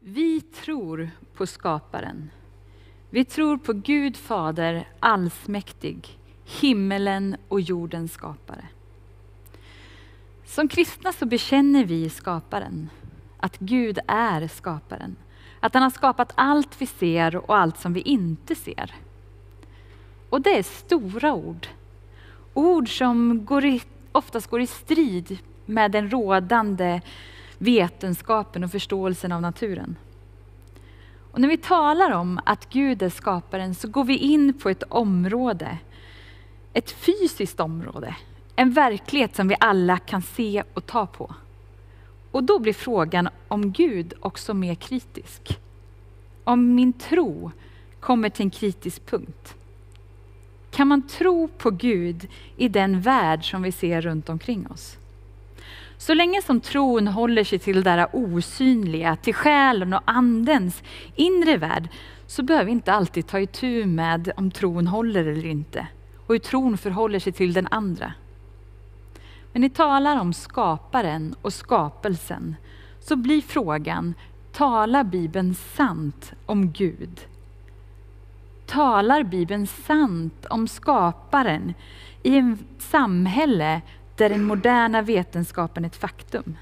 Vi tror på skaparen. Vi tror på Gud Fader allsmäktig, himmelen och jordens skapare. Som kristna så bekänner vi skaparen, att Gud är skaparen. Att han har skapat allt vi ser och allt som vi inte ser. Och det är stora ord. Ord som går i, oftast går i strid med den rådande vetenskapen och förståelsen av naturen. Och när vi talar om att Gud är skaparen så går vi in på ett område, ett fysiskt område, en verklighet som vi alla kan se och ta på. Och då blir frågan om Gud också mer kritisk. Om min tro kommer till en kritisk punkt. Kan man tro på Gud i den värld som vi ser runt omkring oss? Så länge som tron håller sig till det där osynliga, till själen och andens inre värld, så behöver vi inte alltid ta itu med om tron håller eller inte och hur tron förhåller sig till den andra. Men ni talar om skaparen och skapelsen, så blir frågan, talar Bibeln sant om Gud? Talar Bibeln sant om skaparen i ett samhälle där den moderna vetenskapen är ett faktum?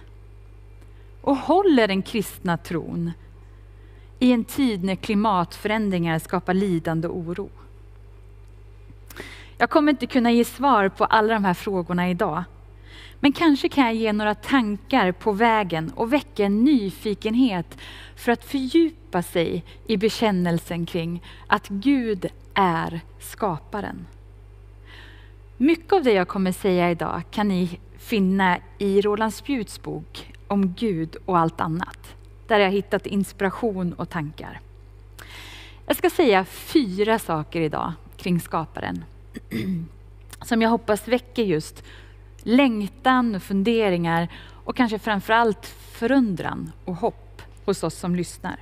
Och håller den kristna tron i en tid när klimatförändringar skapar lidande och oro? Jag kommer inte kunna ge svar på alla de här frågorna idag. Men kanske kan jag ge några tankar på vägen och väcka en nyfikenhet för att fördjupa sig i bekännelsen kring att Gud är skaparen. Mycket av det jag kommer säga idag kan ni finna i Roland Spjuts bok om Gud och allt annat. Där jag hittat inspiration och tankar. Jag ska säga fyra saker idag kring skaparen. Som jag hoppas väcker just längtan och funderingar och kanske framförallt förundran och hopp hos oss som lyssnar.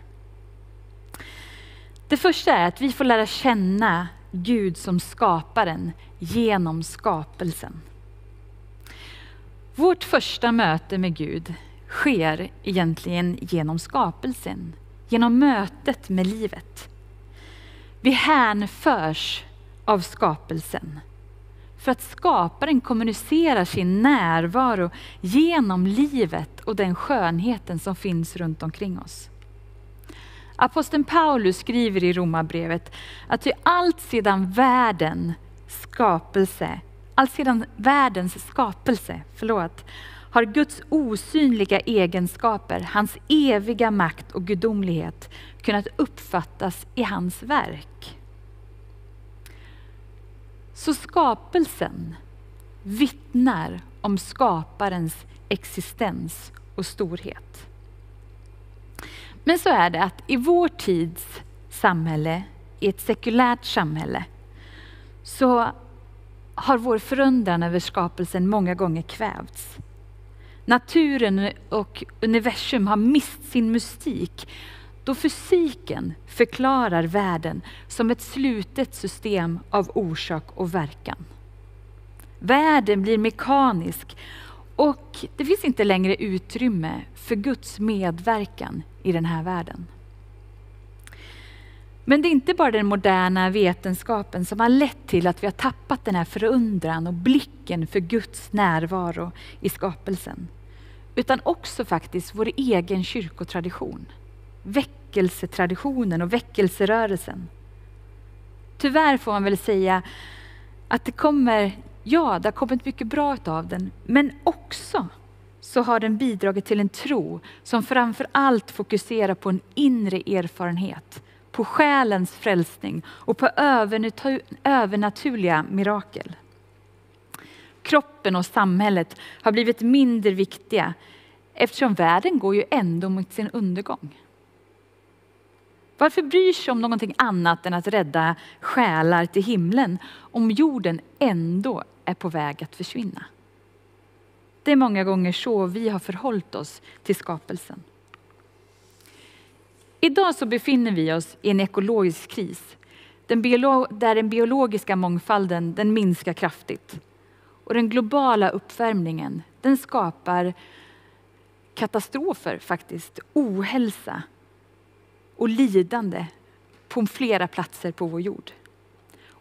Det första är att vi får lära känna Gud som skaparen genom skapelsen. Vårt första möte med Gud sker egentligen genom skapelsen, genom mötet med livet. Vi hänförs av skapelsen. För att skaparen kommunicerar sin närvaro genom livet och den skönheten som finns runt omkring oss. Aposteln Paulus skriver i Romarbrevet att allt sedan världen skapelse, allt sedan världens skapelse, förlåt, har Guds osynliga egenskaper, hans eviga makt och gudomlighet kunnat uppfattas i hans verk. Så skapelsen vittnar om skaparens existens och storhet. Men så är det att i vår tids samhälle, i ett sekulärt samhälle, så har vår förundran över skapelsen många gånger kvävts. Naturen och universum har mist sin mystik då fysiken förklarar världen som ett slutet system av orsak och verkan. Världen blir mekanisk och det finns inte längre utrymme för Guds medverkan i den här världen. Men det är inte bara den moderna vetenskapen som har lett till att vi har tappat den här förundran och blicken för Guds närvaro i skapelsen. Utan också faktiskt vår egen kyrkotradition väckelsetraditionen och väckelserörelsen. Tyvärr får man väl säga att det kommer, ja, det har kommit mycket bra av den, men också så har den bidragit till en tro som framför allt fokuserar på en inre erfarenhet, på själens frälsning och på övernaturliga mirakel. Kroppen och samhället har blivit mindre viktiga eftersom världen går ju ändå mot sin undergång. Varför bryr sig om någonting annat än att rädda själar till himlen om jorden ändå är på väg att försvinna? Det är många gånger så vi har förhållit oss till skapelsen. Idag så befinner vi oss i en ekologisk kris den där den biologiska mångfalden den minskar kraftigt. Och den globala uppvärmningen den skapar katastrofer faktiskt, ohälsa och lidande på flera platser på vår jord.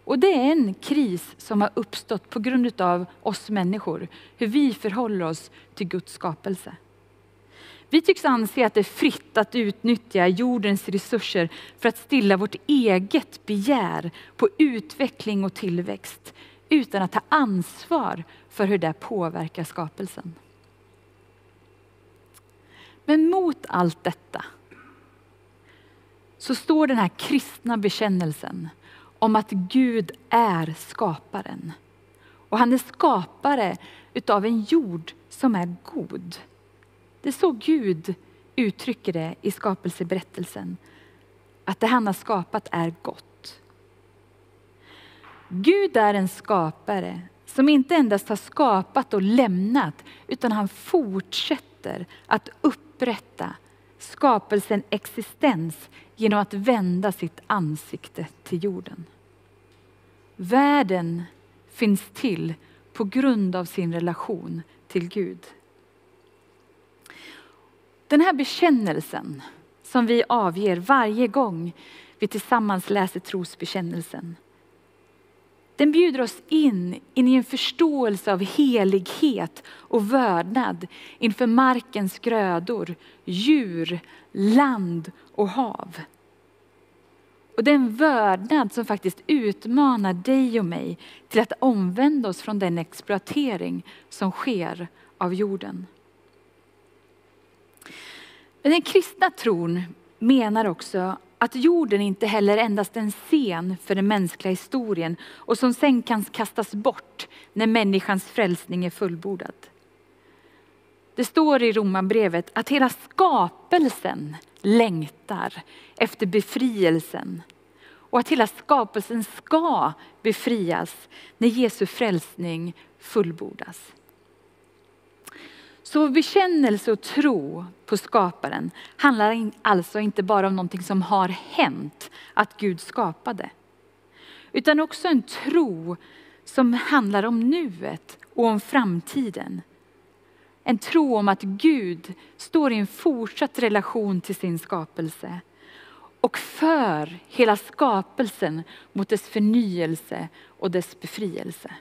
Och det är en kris som har uppstått på grund av oss människor, hur vi förhåller oss till Guds skapelse. Vi tycks anse att det är fritt att utnyttja jordens resurser för att stilla vårt eget begär på utveckling och tillväxt utan att ta ansvar för hur det påverkar skapelsen. Men mot allt detta så står den här kristna bekännelsen om att Gud är skaparen. Och han är skapare utav en jord som är god. Det är så Gud uttrycker det i skapelseberättelsen. Att det han har skapat är gott. Gud är en skapare som inte endast har skapat och lämnat, utan han fortsätter att upprätta skapelsen existens genom att vända sitt ansikte till jorden. Världen finns till på grund av sin relation till Gud. Den här bekännelsen som vi avger varje gång vi tillsammans läser trosbekännelsen. Den bjuder oss in, in i en förståelse av helighet och vördnad inför markens grödor, djur, land och hav. Och det är en vördnad som faktiskt utmanar dig och mig till att omvända oss från den exploatering som sker av jorden. Men den kristna tron menar också att jorden inte heller endast är en scen för den mänskliga historien och som sen kan kastas bort när människans frälsning är fullbordad. Det står i Romarbrevet att hela skapelsen längtar efter befrielsen och att hela skapelsen ska befrias när Jesu frälsning fullbordas. Så bekännelse och tro på skaparen handlar alltså inte bara om någonting som har hänt, att Gud skapade. Utan också en tro som handlar om nuet och om framtiden. En tro om att Gud står i en fortsatt relation till sin skapelse och för hela skapelsen mot dess förnyelse och dess befrielse.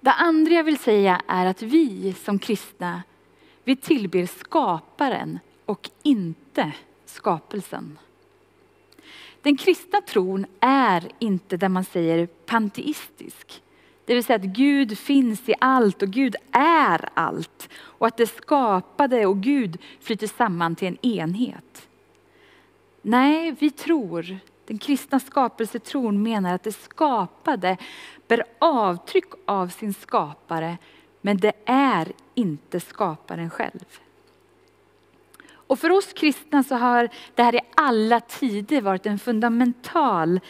Det andra jag vill säga är att vi som kristna, vi tillber skaparen och inte skapelsen. Den kristna tron är inte där man säger panteistisk. Det vill säga att Gud finns i allt och Gud är allt. Och att det skapade och Gud flyter samman till en enhet. Nej, vi tror, den kristna skapelsetron menar att det skapade bär avtryck av sin skapare, men det är inte skaparen själv. Och för oss kristna så har det här i alla tider varit en fundamental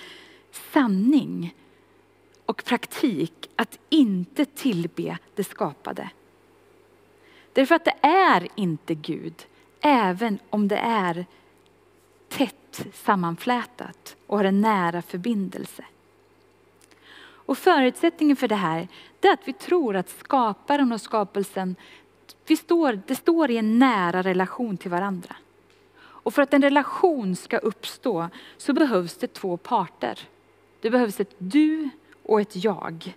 sanning och praktik att inte tillbe det skapade. Därför att det är inte Gud, även om det är tätt sammanflätat och har en nära förbindelse. Och förutsättningen för det här är att vi tror att skaparen och skapelsen, vi står, det står i en nära relation till varandra. Och för att en relation ska uppstå så behövs det två parter. Det behövs ett du och ett jag.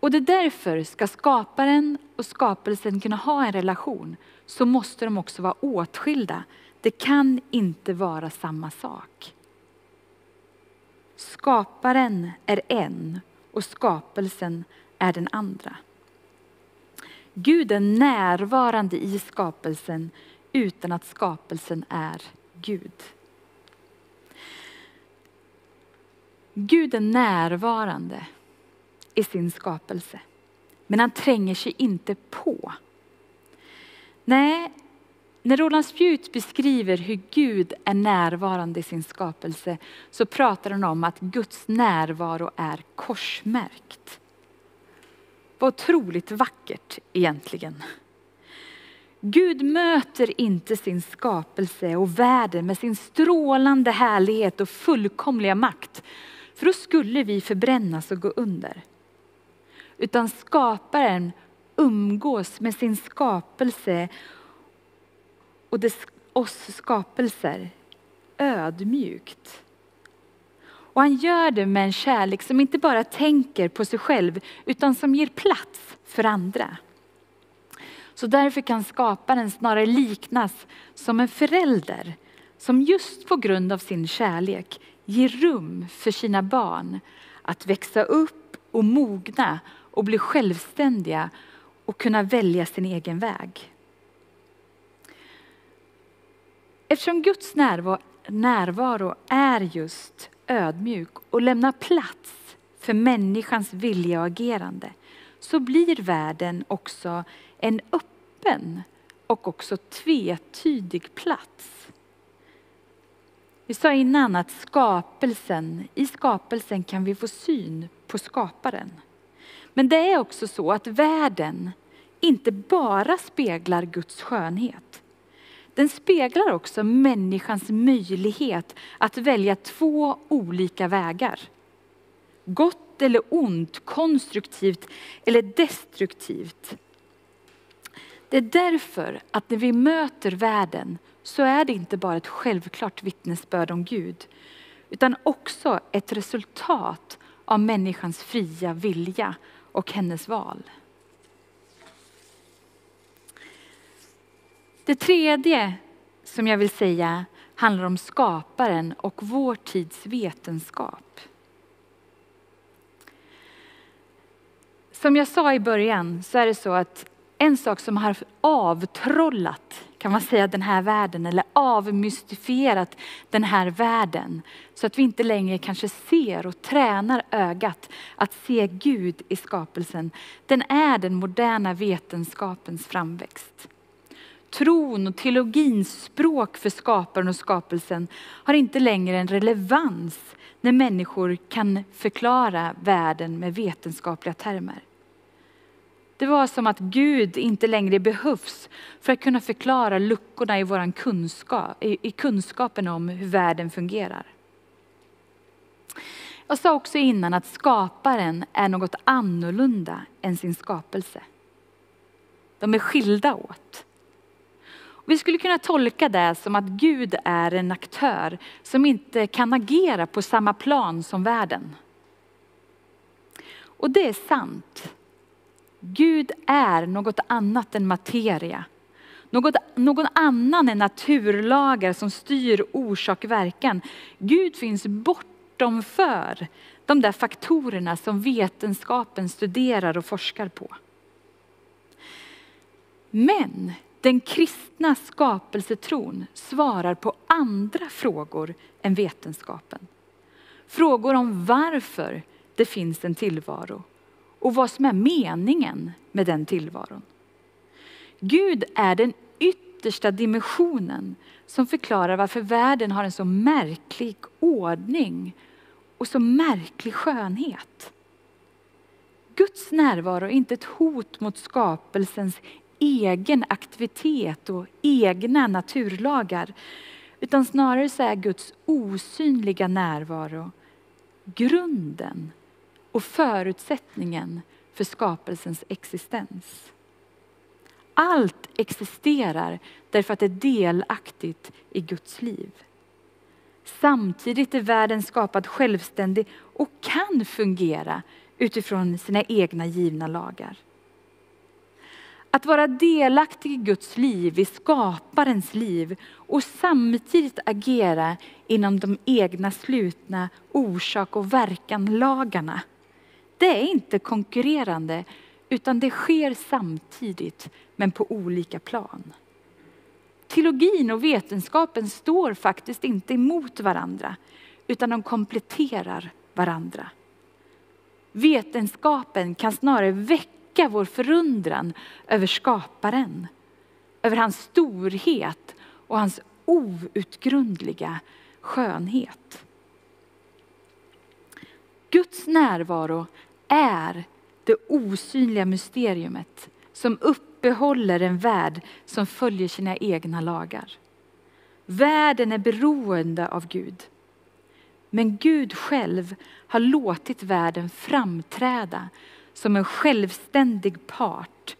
Och det är därför ska skaparen och skapelsen kunna ha en relation så måste de också vara åtskilda. Det kan inte vara samma sak. Skaparen är en och skapelsen är den andra. Gud är närvarande i skapelsen utan att skapelsen är Gud. Gud är närvarande i sin skapelse, men han tränger sig inte på. Nej, när Roland Spjut beskriver hur Gud är närvarande i sin skapelse så pratar han om att Guds närvaro är korsmärkt. Vad otroligt vackert egentligen. Gud möter inte sin skapelse och världen med sin strålande härlighet och fullkomliga makt. För då skulle vi förbrännas och gå under. Utan skaparen umgås med sin skapelse och dess, oss skapelser ödmjukt. Och han gör det med en kärlek som inte bara tänker på sig själv utan som ger plats för andra. Så därför kan skaparen snarare liknas som en förälder som just på grund av sin kärlek ger rum för sina barn att växa upp och mogna och bli självständiga och kunna välja sin egen väg. Eftersom Guds närvaro är just ödmjuk och lämnar plats för människans vilja och agerande så blir världen också en öppen och också tvetydig plats. Vi sa innan att skapelsen, i skapelsen kan vi få syn på skaparen. Men det är också så att världen inte bara speglar Guds skönhet. Den speglar också människans möjlighet att välja två olika vägar. Gott eller ont, konstruktivt eller destruktivt. Det är därför att när vi möter världen så är det inte bara ett självklart vittnesbörd om Gud utan också ett resultat av människans fria vilja och hennes val. Det tredje som jag vill säga handlar om skaparen och vår tids vetenskap. Som jag sa i början så är det så att en sak som har avtrollat kan man säga den här världen eller avmystifierat den här världen så att vi inte längre kanske ser och tränar ögat att se Gud i skapelsen. Den är den moderna vetenskapens framväxt. Tron och teologins språk för skaparen och skapelsen har inte längre en relevans när människor kan förklara världen med vetenskapliga termer. Det var som att Gud inte längre behövs för att kunna förklara luckorna i, våran kunskap, i, kunskapen om hur världen fungerar. Jag sa också innan att skaparen är något annorlunda än sin skapelse. De är skilda åt. Vi skulle kunna tolka det som att Gud är en aktör som inte kan agera på samma plan som världen. Och det är sant. Gud är något annat än materia. Något, någon annan än naturlagar som styr orsak verkan. Gud finns bortomför de där faktorerna som vetenskapen studerar och forskar på. Men den kristna skapelsetron svarar på andra frågor än vetenskapen. Frågor om varför det finns en tillvaro och vad som är meningen med den tillvaron. Gud är den yttersta dimensionen som förklarar varför världen har en så märklig ordning och så märklig skönhet. Guds närvaro är inte ett hot mot skapelsens egen aktivitet och egna naturlagar. Utan snarare så är Guds osynliga närvaro grunden och förutsättningen för skapelsens existens. Allt existerar därför att det är delaktigt i Guds liv. Samtidigt är världen skapad självständig och kan fungera utifrån sina egna givna lagar. Att vara delaktig i Guds liv, i skaparens liv och samtidigt agera inom de egna slutna orsak och verkanlagarna det är inte konkurrerande utan det sker samtidigt men på olika plan. Teologin och vetenskapen står faktiskt inte emot varandra utan de kompletterar varandra. Vetenskapen kan snarare väcka vår förundran över skaparen, över hans storhet och hans outgrundliga skönhet. Guds närvaro är det osynliga mysteriumet som uppehåller en värld som följer sina egna lagar. Världen är beroende av Gud. Men Gud själv har låtit världen framträda som en självständig part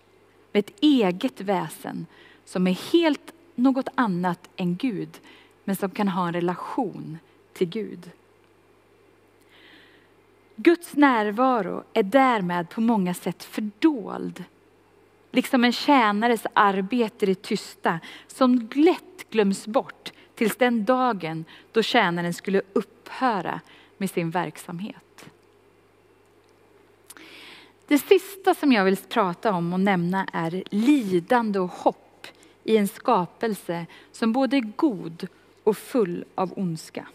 med ett eget väsen som är helt något annat än Gud, men som kan ha en relation till Gud. Guds närvaro är därmed på många sätt fördold. Liksom en tjänares arbete i det tysta som lätt glöms bort tills den dagen då tjänaren skulle upphöra med sin verksamhet. Det sista som jag vill prata om och nämna är lidande och hopp i en skapelse som både är god och full av ondska.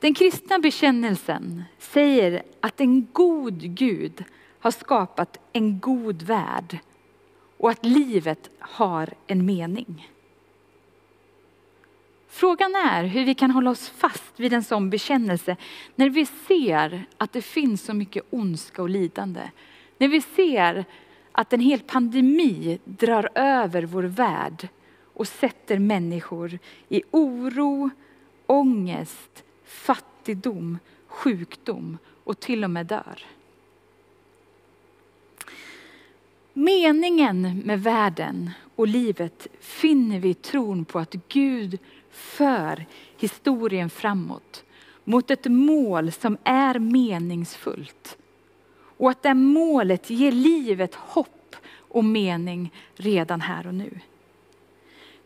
Den kristna bekännelsen säger att en god Gud har skapat en god värld och att livet har en mening. Frågan är hur vi kan hålla oss fast vid en sån bekännelse när vi ser att det finns så mycket ondska och lidande. När vi ser att en hel pandemi drar över vår värld och sätter människor i oro, ångest, fattigdom, sjukdom och till och med dör. Meningen med världen och livet finner vi i tron på att Gud för historien framåt mot ett mål som är meningsfullt. Och att det målet ger livet hopp och mening redan här och nu.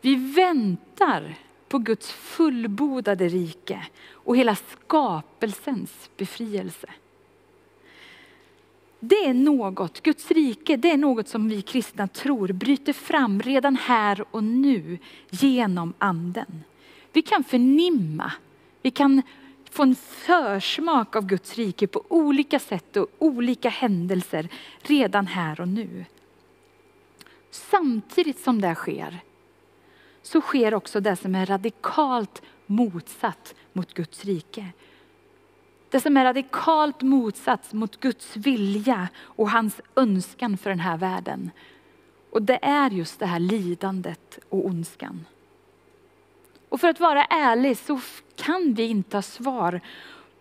Vi väntar på Guds fullbordade rike och hela skapelsens befrielse. Det är något, Guds rike, det är något som vi kristna tror bryter fram redan här och nu genom anden. Vi kan förnimma, vi kan få en försmak av Guds rike på olika sätt och olika händelser redan här och nu. Samtidigt som det sker så sker också det som är radikalt motsatt mot Guds rike. Det som är radikalt motsatt mot Guds vilja och hans önskan för den här världen. Och det är just det här lidandet och ondskan. Och för att vara ärlig så kan vi inte ha svar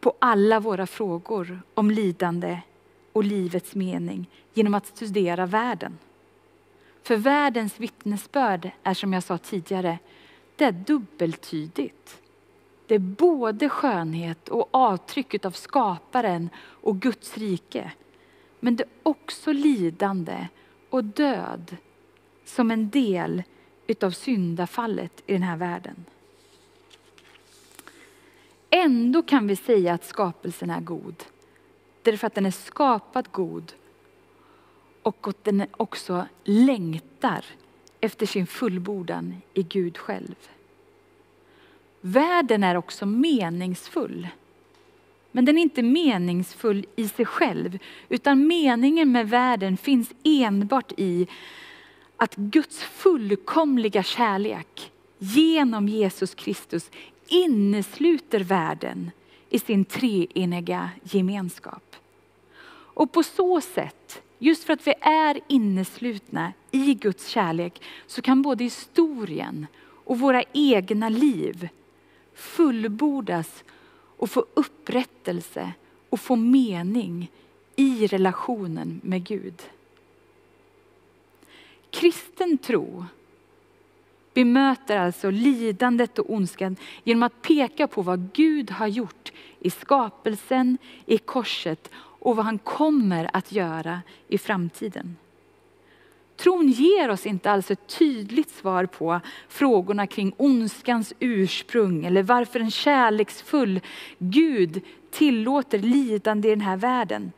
på alla våra frågor om lidande och livets mening genom att studera världen. För världens vittnesbörd är som jag sa tidigare, det är dubbeltydigt. Det är både skönhet och avtrycket av skaparen och Guds rike. Men det är också lidande och död som en del utav syndafallet i den här världen. Ändå kan vi säga att skapelsen är god. Därför att den är skapad god och att den också längtar efter sin fullbordan i Gud själv. Världen är också meningsfull. Men den är inte meningsfull i sig själv, utan meningen med världen finns enbart i att Guds fullkomliga kärlek genom Jesus Kristus innesluter världen i sin treeniga gemenskap. Och på så sätt, just för att vi är inneslutna i Guds kärlek, så kan både historien och våra egna liv fullbordas och få upprättelse och få mening i relationen med Gud. Kristen tro bemöter alltså lidandet och ondskan genom att peka på vad Gud har gjort i skapelsen, i korset och vad han kommer att göra i framtiden. Tron ger oss inte alls ett tydligt svar på frågorna kring ondskans ursprung eller varför en kärleksfull Gud tillåter lidande i den här världen.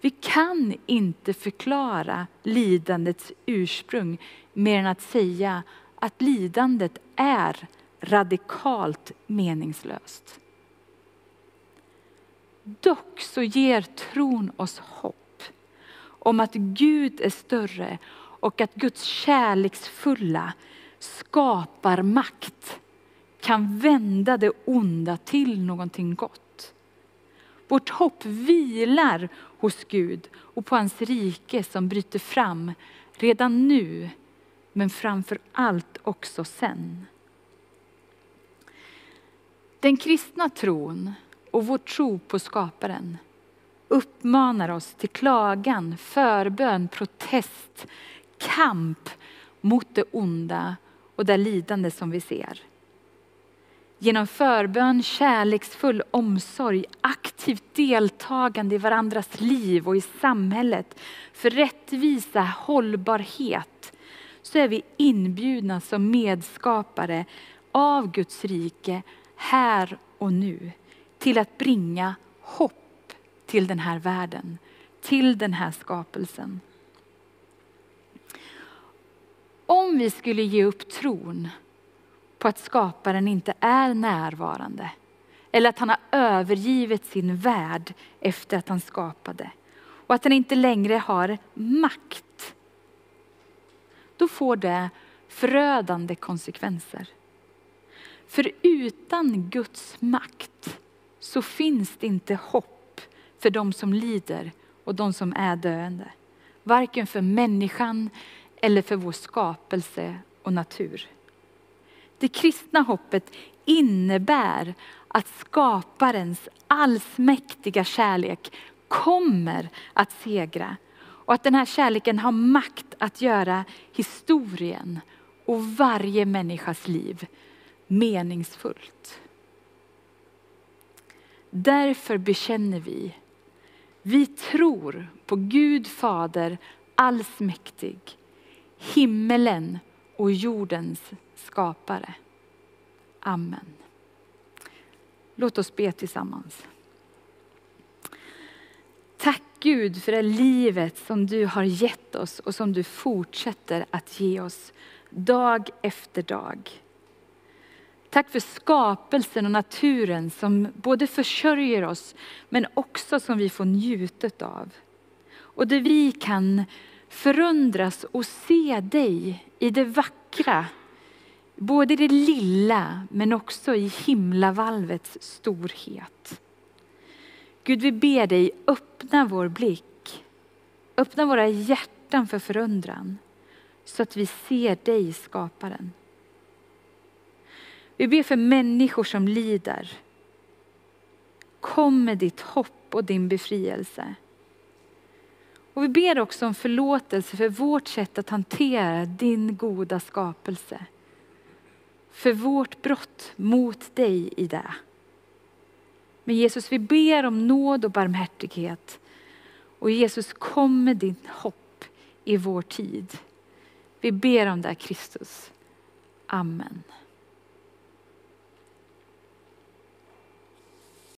Vi kan inte förklara lidandets ursprung mer än att säga att lidandet är radikalt meningslöst. Dock så ger tron oss hopp om att Gud är större och att Guds kärleksfulla skapar makt kan vända det onda till någonting gott. Vårt hopp vilar hos Gud och på hans rike som bryter fram redan nu men framför allt också sen. Den kristna tron och vår tro på skaparen uppmanar oss till klagan, förbön, protest, kamp mot det onda och det lidande som vi ser. Genom förbön, kärleksfull omsorg, aktivt deltagande i varandras liv och i samhället för rättvisa, hållbarhet så är vi inbjudna som medskapare av Guds rike här och nu till att bringa hopp till den här världen, till den här skapelsen. Om vi skulle ge upp tron på att skaparen inte är närvarande eller att han har övergivit sin värld efter att han skapade och att han inte längre har makt. Då får det förödande konsekvenser. För utan Guds makt så finns det inte hopp för de som lider och de som är döende. Varken för människan eller för vår skapelse och natur. Det kristna hoppet innebär att skaparens allsmäktiga kärlek kommer att segra och att den här kärleken har makt att göra historien och varje människas liv meningsfullt. Därför bekänner vi, vi tror på Gud Fader allsmäktig, himmelen och jordens skapare. Amen. Låt oss be tillsammans. Tack Gud för det livet som du har gett oss och som du fortsätter att ge oss dag efter dag. Tack för skapelsen och naturen som både försörjer oss men också som vi får njuta av. Och där vi kan förundras och se dig i det vackra Både i det lilla men också i himlavalvets storhet. Gud, vi ber dig öppna vår blick. Öppna våra hjärtan för förundran så att vi ser dig, skaparen. Vi ber för människor som lider. Kom med ditt hopp och din befrielse. Och vi ber också om förlåtelse för vårt sätt att hantera din goda skapelse för vårt brott mot dig i det. Men Jesus, vi ber om nåd och barmhärtighet. Och Jesus, kom med din hopp i vår tid. Vi ber om det, Kristus. Amen.